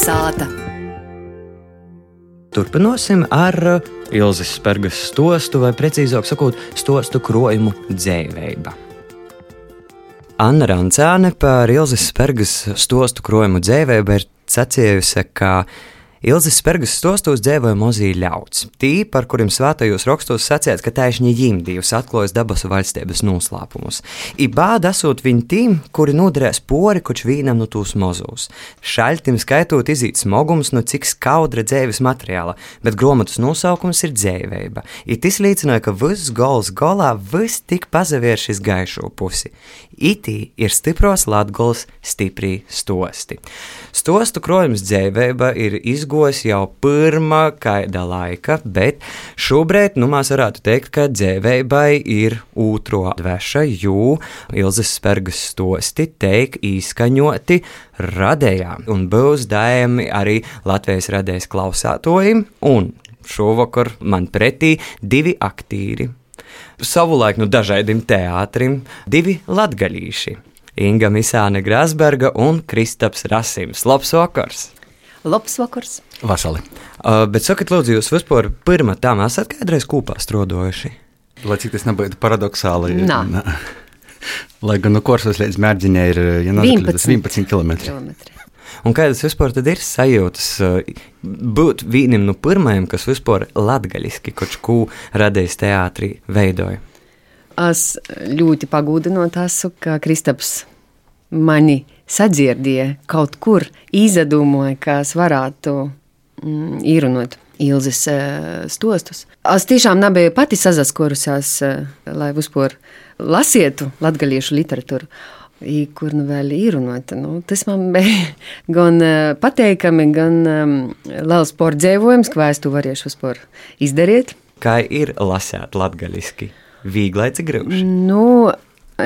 Kalnasāta. Turpināsim ar Ilzas Spērgas stostu, vai precīzāk sakot, stostu krojumu dzīvību. Anna Rancāne par Ilzas Spērgas stostu krojumu dzīvību ir sacījusi, ka Ilzas Spērgas stostos dzīvoja mozīja ļauts. Tī, par kuriem svētajos rakstos sacīts, ka taisni ģimdījus atklājas dabas valstības noslēpumus. I bāda esot viņi tiem, kuri noderēs pori, koč vīnam no tūs mozūs. Šaļtim skaitot izīt smogums no cik skaudra dzēvis materiāla, bet grāmatas nosaukums ir dzēvēba. I tas liecināja, ka viss gols golā viss tik pazavēršis gaišo pusi. Itī ir stipros latgols, stiprī stosti. Stostu krojums dzēvēba ir izgojis jau pirmā kaida laika, bet šobrīd, nu, mēs varētu teikt, ka dzēvēbai ir otro dveša, jo Ilzas Spērgas stosti teik īskaņoti radējā, un būs dājami arī Latvijas radējas klausātojiem, un šovakar man pretī divi aktīri savulaik nu, dažādiem teātrim, divi latgaļīši. Inga Misāne Grasberga un Kristaps Rasims. Labs vakars! Labs vakars! Vasali. Uh, bet sakiet, lūdzu, jūs vispār pirmā tam esat kādreiz kopā strādājuši? Lai cik tas nebūtu paradoxāli. Nā. nā. Lai gan no Korsas līdz Mērģiņai ir ja 11 11 km. kilometri. Un kādas vispār tad ir sajūtas uh, būt vienam no pirmajiem, kas vispār latgaļiski kaut ko radījis teātrī veidoja? Es ļoti pagūdinot esmu, ka Kristaps mani sadzirdēja kaut kur, izdomāja, ka es varētu mm, īrunot Ilzas uh, stostus. Es tiešām nebiju pati sazaskorusies, uh, lai vispār lasītu latgaliešu literatūru. I, kur nu vēl ir runāta. Nu, tas man bija gan uh, pateikami, gan um, liels pordzēvojums, ka es to varēšu izdarīt. Kā ir lasīt latgaļiski? Vīglai cik grūti. Nu,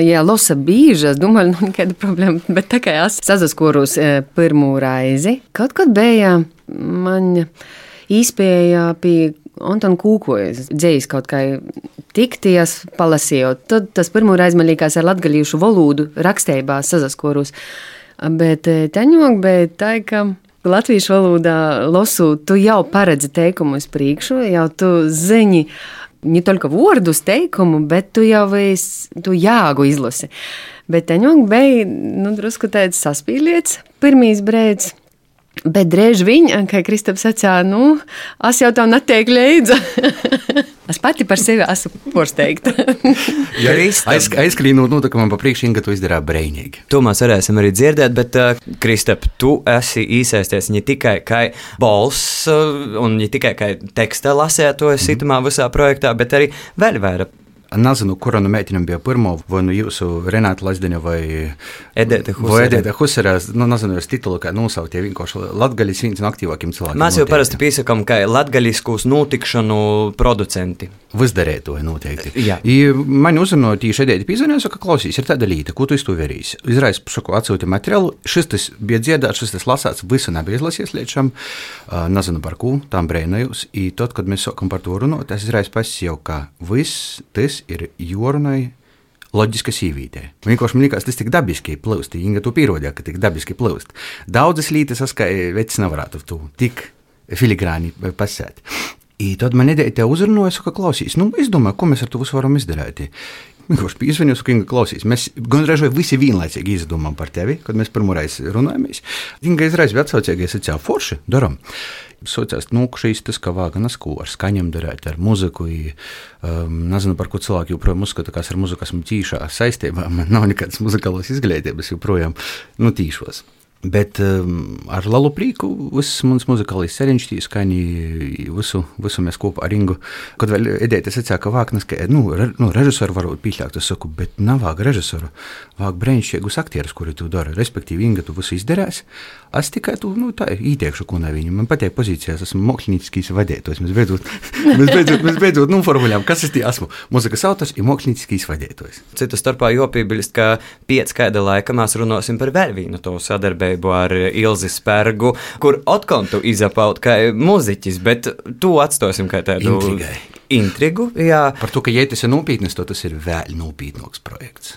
ja lasa bieži, es domāju, nu, nekāda problēma. Bet tā kā es sazaskoros eh, pirmo reizi, kaut kad bija man īspēja pie Antona Kūkojas dzējas kaut kā tikties, palasījot. Tad tas pirmo reizi man likās ar latgalīšu valodu rakstībā sazaskoros. Bet eh, teņok, bet tā, ka latviešu valodā losu, tu jau paredzi teikumu uz priekšu, jau tu zini, ne tikai vārdus teikumu, bet tu jau esi, tu jāgu izlasi. Bet teņok bija, nu, drusku tāds saspīliets, pirmīs brēds. Bet drēž viņa, kā Kristaps sacīja, nu, es jau tam neteiktu līdzi. es pati par sevi esmu porsteigta. Ja aiz, aizkrīnot notikumam pa priekšu, Inga to izdarīja brīnīgi. To mēs varēsim arī dzirdēt, bet, uh, Kristap, tu esi iesaisties ne tikai kā balss uh, un ne tikai kā teksta lasētojas mm. itamā visā projektā, bet arī vēl vairāk. Nezinu, kura no meitenēm bija pirmā, vai nu jūsu Renāta Lazdiņa vai Edita. Edita Huserē. Nu, nezinu, es titulu kā nosaukt, ja vienkārši Latgaļis viens no aktīvākiem cilvēkiem. Mēs jau noteikti. parasti piesakām, ka latgaļiskus notikšanu producenti. Vizdarēt to noteikti. Jā. I man uzrunāja tieši šeit, pīzvanīja, ka klausīs, ir tāda līnija, ko tu iz to verīsi. Izraisa saku, atsūti materiālu. Šis tas bija dziedāts, šis tas lasāts, visu nebija izlasījies līdz šim. Uh, nezinu par ko, tam brēnējos. I tad, kad mēs sākam par to runāt, es izraisa pats jau, ka viss tas ir jorunai. Loģiska sīvītē. Vienkārši man liekas, tas tik dabiski plūst. Viņa to pierādīja, ka tik dabiski plūst. Daudzas lietas, kā vecs nevarētu to tik filigrāni pasēt. I tad man ideja te uzrunāja, ka klausīs, nu, es domāju, ko mēs ar to varam izdarīt. Vienkārši piezvanīju, ka Inga klausīs. Mēs gan reizē visi vienlaicīgi izdomājām par tevi, kad mēs pirmo reizi runājamies. Inga izraisa bija atsaucīga, es teicu, forši, darām. Sociāls nu, šīs tas, ka vāganas, ko ar skaņām darīt, ar muziku. Um, nezinu, par ko cilvēki joprojām uzskata, kas ar muziku esmu tīšā saistībā. Man nav nekādas muzikālas izglītības joprojām, nu, tīšos. Bet um, ar lielu prieku viss mans muzikālais sarežģījums, kā arī visu, visu mēs kopā ar Ingu. Kad vēl ideja sacīja, ka Vāknas, ka nu, re, nu, režisoru varbūt pieļaut, es saku, bet nav vāga režisoru, vāga brīnišķīgus aktierus, kuri to dara. Respektīvi, Inga tu visu izdarēs. Es tikai tu, nu, tā ieteikšu, ko nav viņa. Man patīk pozīcijās, esmu mākslinieks vadītājs. Mēs beidzot, mēs beidzot, mēs beidzot noformulējām, kas es tie esmu. Mūzikas autors ir mākslinieks vadītājs. Citu starpā jopībilst, ka pēc kāda laika mēs runāsim par vēl vienu to sadarbību ar Ilzi Spērgu, kur Otkontu izapaut kā muziķis, bet to atstāsim kā tādu Intrigai. intrigu. Jā, Par to, ka, ja tas ir nopietns, tad tas ir vēl nopietnāks projekts.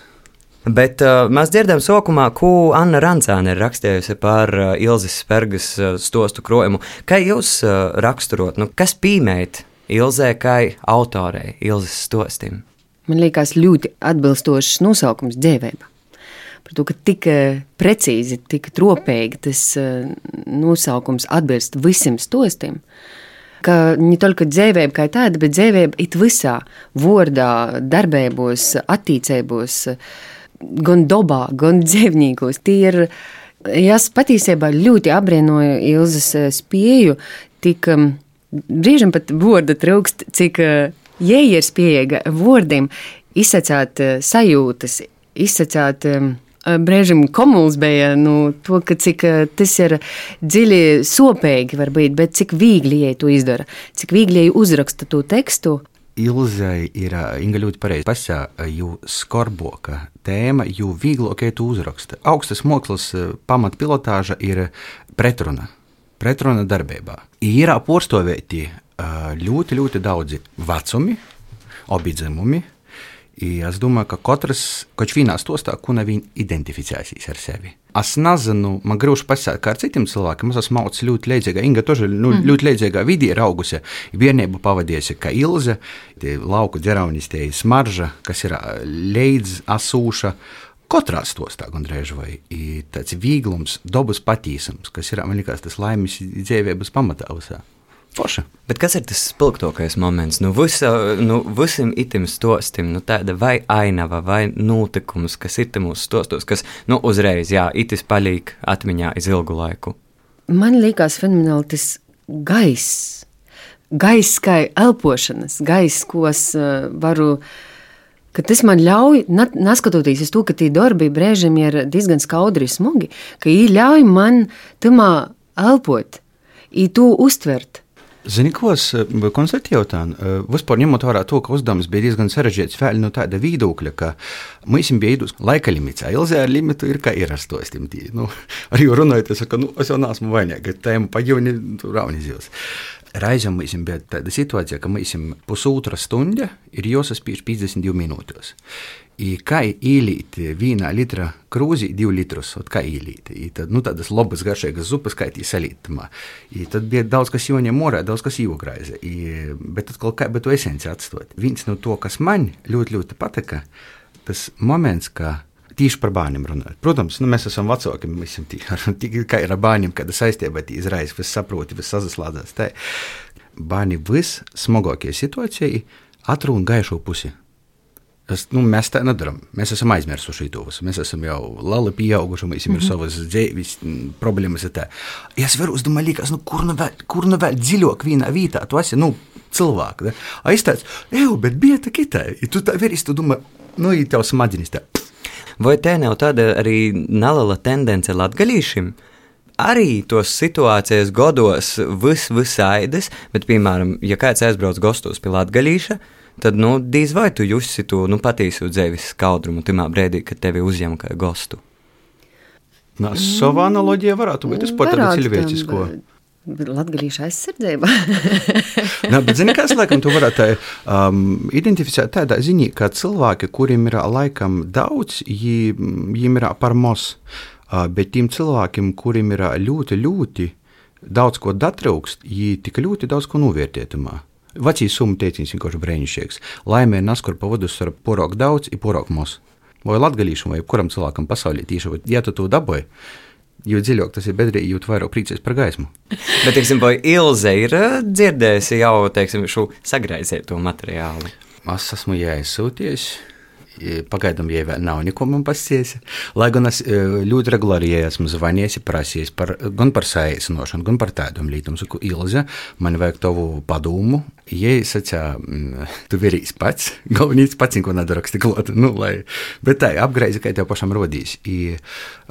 Bet uh, mēs dzirdam sākumā, ko Anna Rancāne ir rakstījusi par uh, Ilzas Spērgas uh, stostu krojumu. Kā jūs uh, raksturot, nu, kas pīmēt Ilzē kā autorei, Ilzas stostim? Man liekas, ļoti atbilstošs nosaukums dzīvēba. Par to, ka tik eh, precīzi, tik tropīgi tas eh, nosaukums atbilst visiem stostiem. Ka ne tikai dzīvība kā tāda, bet dzīvība it visā, vārdā, darbībos, attīstībos, gan dabā, gan dzīvniekus. Tie ir, es patiesībā ļoti apbrīnoju Ilzas eh, spēju, tik brīžam pat vārda trūkst, cik ja ir spējīga vārdiem izsacīt eh, sajūtas, izsacīt eh, brīžiem komuls bija nu, to, ka cik tas ir dziļi sopīgi var būt, bet cik viegli jai to izdara, cik viegli jai uzraksta to tekstu. Ilzai ir Inga ļoti pareizi pasakā, jo skorboka tēma, jo vieglāk ir to uzraksta. Augstas mākslas pamatpilotāža ir pretruna, pretruna darbībā. Ir apurstovēti ļoti, ļoti daudzi vecumi, abi dzimumi. Es domāju, ka katrs kaut kādā stostā, ko viņi identificēsies ar sevi. Es nezinu, man grūti pasakāt, kā ar citiem cilvēkiem. Es esmu mācījies ļoti līdzīgā, Inga тоже nu, mm. ļoti līdzīgā vidē ir augusi. Bērnību pavadījusi kā Ilze, tie lauku ģeraunis, tie smarža, kas ir līdz asūša. Katrā stostā gandrīz vai tāds vieglums, dabas patīsums, kas ir, man liekas, tas laimes dzīvības pamatā. Visā. Forša. Bet kas ir tas spilgtākais moments? Nu, visa, nu, visam itim stostim, nu, tāda vai ainava, vai notikums, kas ir mūsu stostos, kas nu, uzreiz, jā, itis paliek atmiņā iz ilgu laiku. Man liekas fenomenāli tas gaiss, gaiss kā elpošanas, gaiss, ko es uh, varu ka tas man ļauj, neskatoties uz to, ka tie darbi brīžiem ir diezgan skaudri smugi, ka viņi ļauj man tamā elpot, to uztvert. Zini, ko es eh, konstatēju? Eh, vispār ņemot vērā to, ka uzdevums bija diezgan sarežģīts, vēl no tāda viedokļa, ka mēs bijām iedus laika limitā. Ilzē ar limitu ir kā ierastos. Nu, arī runājot, es saku, nu, es jau neesmu vainīga, tēmu paģivni, tu rauni zils. Reizēm mums bija tāda situācija, ka mums pusotra stunda ir jāsaspiež 52 minūtes. I kā ielīt vienā litra krūzī, divu litrus, kā ielīt. Tad, nu, tādas labas, garšīgas zupas, kā tī salītumā. Tad bija daudz kas joņem morā, daudz kas jūgraiza. Bet atkal, kā bet to esenci atstot. Viens no to, kas man ļoti, ļoti patika, tas moments, ka Tieši par bērniem runājot. Protams, nu, mēs esam vecāki. Mēs esam tikai kā ir ar bērniem, kad saistībā izraisa, viss saproti, viss sazaslādās. Bērni vissmagākajā situācijā atrunā gaišo pusi. Es, nu, mēs tā nedarām. Mēs esam aizmirsuši to visu. Mēs esam jau labi pieauguši, mums mm -hmm. ir savas dzīves problēmas. Es varu uzdomāt, nu, kur nu vēl, kur nu vēl dziļāk vienā vietā. Tu esi nu, cilvēks. Da? Aizstāts, ej, bet bija tā kitā. Tu tā verīs, tu domā, nu, ir tev smadzenes. Tā. Vai te nav tāda arī neliela tendence latgaļīšiem? Arī tos situācijas godos vis, visaidas, bet, piemēram, ja kāds aizbrauc gastos pie latgaļīša, tad nu, diez vai tu jusi to nu, patiesu dzīves skaudrumu tajā brīdī, kad tevi uzņem kā gostu. Nā, savā analoģijā varētu būt tas pat tāds cilvēcisko. Latvijas aizsardzība. Nā, bet, zini, kas laikam tu varētu um, identificēt tādā ziņā, ka cilvēki, kuriem ir laikam daudz, viņiem ir par mos, uh, bet tiem cilvēkiem, kuriem ir ļoti, ļoti daudz ko datrūkst, viņi tik ļoti daudz ko novērtētumā. Vecīs summa teiciens vienkārši brēnišķīgs. Laimē naskur pavadus ar porok daudz, ir porok mos. Vai latgalīšam, vai kuram cilvēkam pasaulē tīši, ja tu to dabūji, jo dziļāk tas ir bedrīgi, jo vairāk priecājas par gaismu. Bet, teiksim, vai Ilze ir eh, dzirdējusi jau, teiksim, šo sagraizēto materiālu? Es esmu jāizsūties. Pagaidām, ja vēl nav neko man pasties. Lai gan es ļoti regulāri esmu zvanījis, prasījis par, gan par saīsinošanu, gan par tādām lietām. Saku, Ilze, man vajag tavu padomu. Ja es sacīju, mm, tu virīs pats, galvenais pats, ko nedaraksti klāt. Nu, lai, bet tā, apgreizi, kā tev pašam rodīs. I,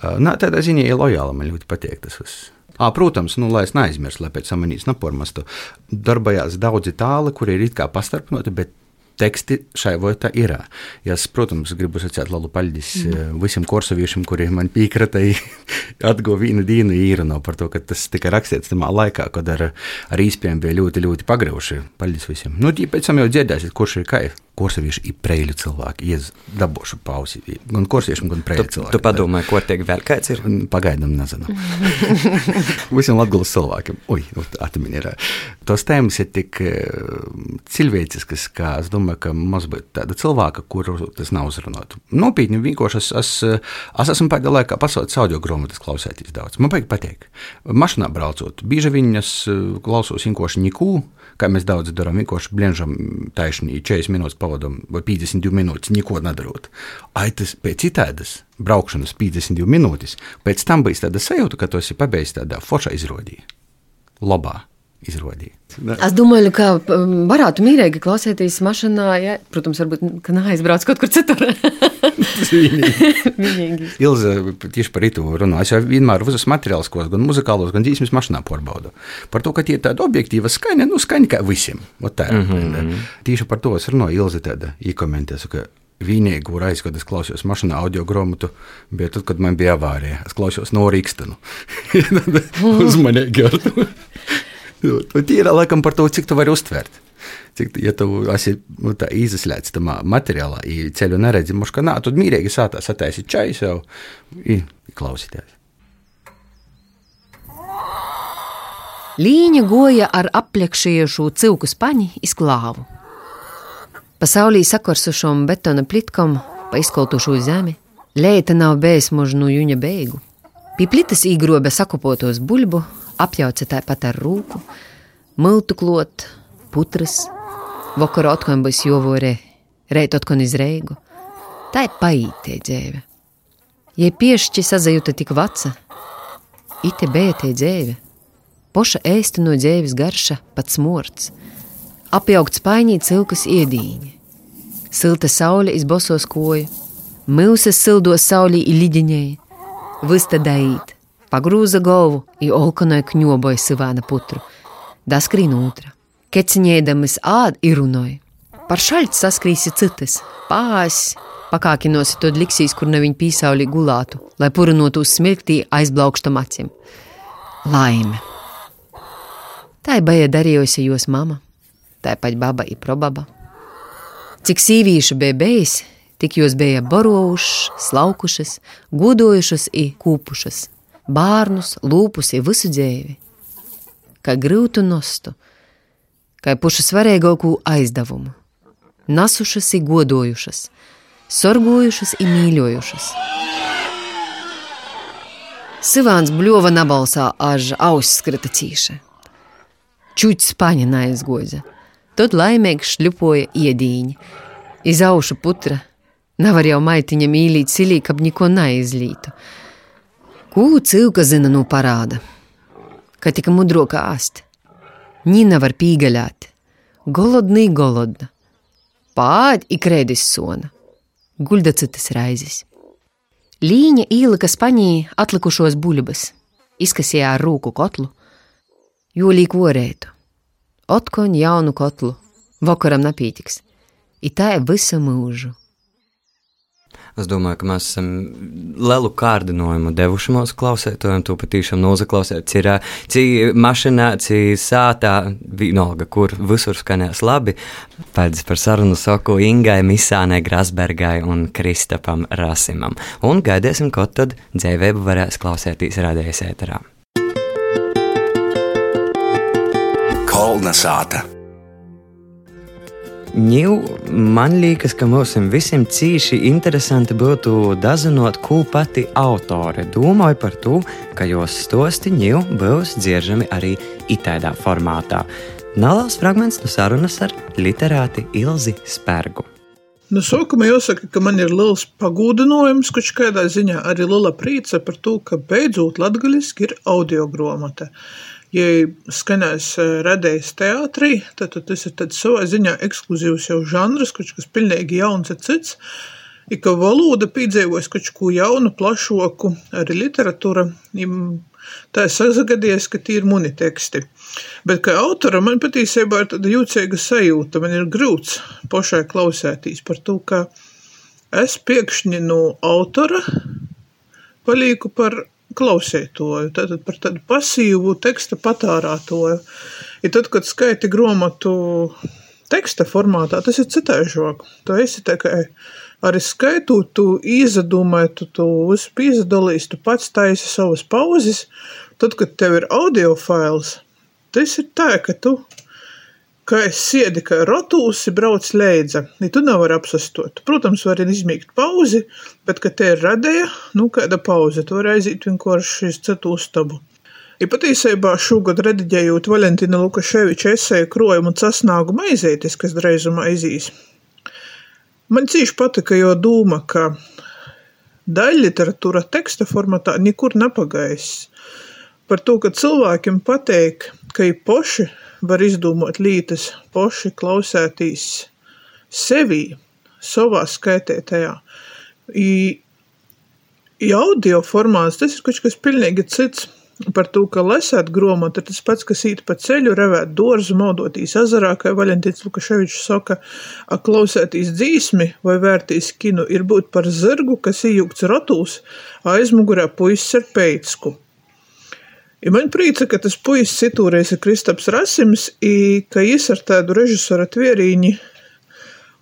nā, tādā ziņā ir lojāla, man ļoti patīk tas viss. À, protams, nu, lai es neaizmirstu, lai pēc tam manīs napormastu. Darbojās daudzi tāli, kuri ir it kā pastarpnoti, bet teksti šai vietā ir. Es, protams, gribu sacīt lielu paldies mm. visiem korsaviešiem, kuri man piekrita atguva vienu dienu īrano par to, ka tas tika rakstīts tajā laikā, kad ar, ar īspējām bija ļoti, ļoti pagrauši. Paldies visiem. Nu, pēc tam jau dzirdēsiet, kurš ir kaifs. Kursavieši ir preļu cilvēki. Ies dabūšu pausi. Gan kursiešiem, gan preļu cilvēkiem. Tu padomāji, ko tiek vēl kāds ir? Pagaidām nezinu. Visiem latgulas cilvēkiem. Ui, nu, atmini ir. Tos tēmas ir tik cilvēciskas, ka es domāju, ka maz būt tāda cilvēka, kuru tas nav uzrunāt. Nopietni, vienkārši es, es, es esmu pēdējā laikā pasaules audio grāmatas klausēties daudz. Man patīk. Mašīnā braucot, bieži viņas klausos vienkārši nikū kā mēs daudz darām, vienkārši bliežam taisnīgi 40 minūtes pavadām vai 52 minūtes, neko nedarot. Ai, tas pēc citādas braukšanas 52 minūtes, pēc tam bija tāda sajūta, ka tas ir pabeidzis tādā foršā izrādījā, labā izrādīja. Es domāju, ka um, varētu mīlīgi klausīties mašīnā. Ja? Protams, varbūt neaizbrauc kaut kur citur. Ilze tieši par rītu runā. Es jau vienmēr uzsveru materiālus, ko gan muzikālos, gan dzīsmes mašīnā pārbaudu. Par to, ka tie ir tādi objektīvi skaņa, nu skaņa kā visiem. Tā, mm -hmm. Tieši par to es runāju. Ilze tāda iekomentēs, ka vienīgā reize, kad es klausījos mašīnā audio grāmatu, bija tad, kad man bija avārija. Es klausījos no Rīgstonu. Uzmanīgi ar to. Ir laikam par to, cik tu vari uztvert. Cik, ja tu esi nu, izslēgts tam materiālā, ja ceļu neredzi, muška nā, tad mīrīgi sātā sataisi čaju sev un klausīties. Līņa goja ar apliekšiešu cilku spaņi izklāvu. Pasaulī sakorsušom betona plitkom, pa izkoltušu zemi, leita nav bēsmožu no juņa beigu. Pie plitas īgrobe sakopotos buļbu, apjauca tāpat ar rūku, miltu klot, putras, vakar otkon būs jovore, reit otkon izreigu. Tā ir paītē dzēve. Ja piešķi sazajuta tik vaca, ite bētē dzēve, poša ēsta no dzēves garša pats smorts, apjaukts painī cilkas iedīņa, silta saule izbosos koju, milses sildos saulī iliģiņēja, vista daīt, pagrūza galvu i olkanai kņoboja Sivāna putru. Daskrīn otra. Keciņēdamas ād ir runoj. Par šaļts saskrīsi citas, pās, pakākinosi to liksīs, kur ne viņa pīsauli gulātu, lai purinotu uz smirktī aizblaukštam acim. Laime. Tā ir baja darījusi jos mama, tāpat baba ir probaba. Cik sīvīšu bija bijis, tik jūs bija borojušas, slaukušas, godojušas un kūpušas bērnus, lūpus ir visu dzīvi, kā grūtu nostu, kā pušu svarīgāko aizdevumu, nasušas ir godojušas, sorgojušas ir mīļojušas. Sivāns bļova nabalsā až auss skrita cīša. Čuķis paņa neaizgoza, tad laimīgi šļupoja iedīņi, izauša putra, nevar jau maitiņa mīlīt silī, kab neko neizlītu. Ko cilka zina no parāda? Ka tika mudro kā ast. Nina var pīgaļāt. Golodnī golodna. Pāģi ikrēdis sona. Guļda citas raizes. Līņa īlika spaņī atlikušos buļbas, izkasīja ar rūku kotlu, jo līk vorētu. Otkoņ jaunu kotlu, vakaram napītiks. Itā ir visa mūžu. Es domāju, ka mēs esam lielu kārdinājumu devuši mūsu klausētājiem. To patīšām nozaklausīt. Cirā, cī mašīnā, cī sātā, vienalga, kur visur skanēs labi. Paldies par sarunu saku Ingai, Misānai, Grasbergai un Kristapam Rasimam. Un gaidīsim, ko tad dzēvēbu varēs klausēties radējas ēterā. Kolna sāta. Ņū, man liekas, ka mums visiem cīši interesanti būtu dazinot, ko pati autore domāja par to, ka jos stosti ņū būs dzieržami arī itādā formātā. Neliels fragments no sarunas ar literāti Ilzi Spērgu. Nu, sākumā jāsaka, ka man ir liels pagūdinājums, kurš kādā ziņā arī liela prīca par to, ka beidzot latgaļiski ir audio grāmata ja skanēs radējis teātrī, tad, tad tas ir savā ziņā ekskluzīvs jau žanrs, kurš kas pilnīgi jauns ir cits. Ir ka valoda piedzīvojas kaut ko jaunu, plašāku, arī literatūra. Tā ir sazagadies, ka tie ir muni teksti. Bet kā autora man patiesībā ir tāda jūtīga sajūta, man ir grūts pašai klausēties par to, ka es pēkšņi no autora palieku par klausītoju, tātad par tādu pasīvu teksta patārātoju. Ja tad, kad skaiti grāmatu teksta formātā tas ir citaižāk. Tu esi tikai arī skaitot, tu izdomāji, tu, tu visu pizdalīsi, tu pats taisi savas pauzes. Tad, kad tev ir audio fails, tas ir tā, ka tu ka es sēdi kā rotūsi, brauc leidza. Ja tu nevari apsastot. Protams, var izmīgt pauzi, bet, kad te ir radēja, nu, kāda pauze, tu vari aiziet vienkārši uz citu uztabu. Ja patiesībā šogad rediģējot Valentīna Lukaševiča esēju krojumu sasnāgumu aizētis, kas dreizumā aizīs, man cīši patika jo doma, ka daļliteratūra teksta formatā nekur nepagais. Par to, ka cilvēkiem pateik, ka ir poši var izdomāt lietas paši klausētīs sevī, savā skaitētajā. I, i audio formāts tas ir kaut kas pilnīgi cits. Par to, ka lasēt grāmatu, tas pats, kas īt pa ceļu, revēt dārzu, maudotīs ezerā, kā Valentīns Lukaševičs saka, klausētīs dzīsmi vai vērtīs kinu, ir būt par zirgu, kas ījūgts ratūs, aizmugurē puisis ar peicku. I man prīca, ka tas puisis citūreiz ir Kristaps Rasims, i ka jis ar tādu režisora tvierīņi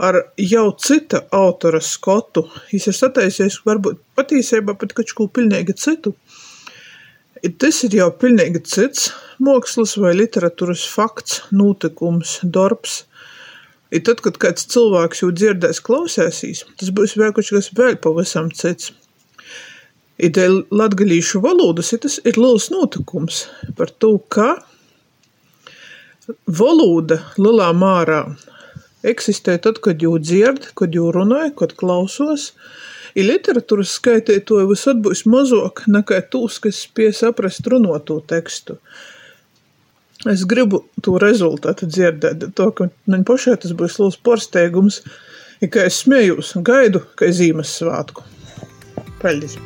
ar jau cita autora skotu. Jis ir sataisies varbūt patīsībā pat kaut ko pilnīgi citu. I tas ir jau pilnīgi cits mākslas vai literatūras fakts, notikums, darbs. I tad, kad kāds cilvēks jau dzirdēs, klausēsīs, tas būs kaut kas vēl pavisam cits. Ideja latgalīšu valodas ir tas ir liels notikums par to, ka valoda lielā mārā eksistē tad, kad jū dzird, kad jū runāja, kad klausos. Ir literatūras skaitītāji visad būs mazāk nekā tūs, kas spēj saprast runoto tekstu. Es gribu to rezultātu dzirdēt, to, ka man pašai tas būs liels pārsteigums, ja kā es smējos un gaidu, ka Ziemassvētku. Paldies!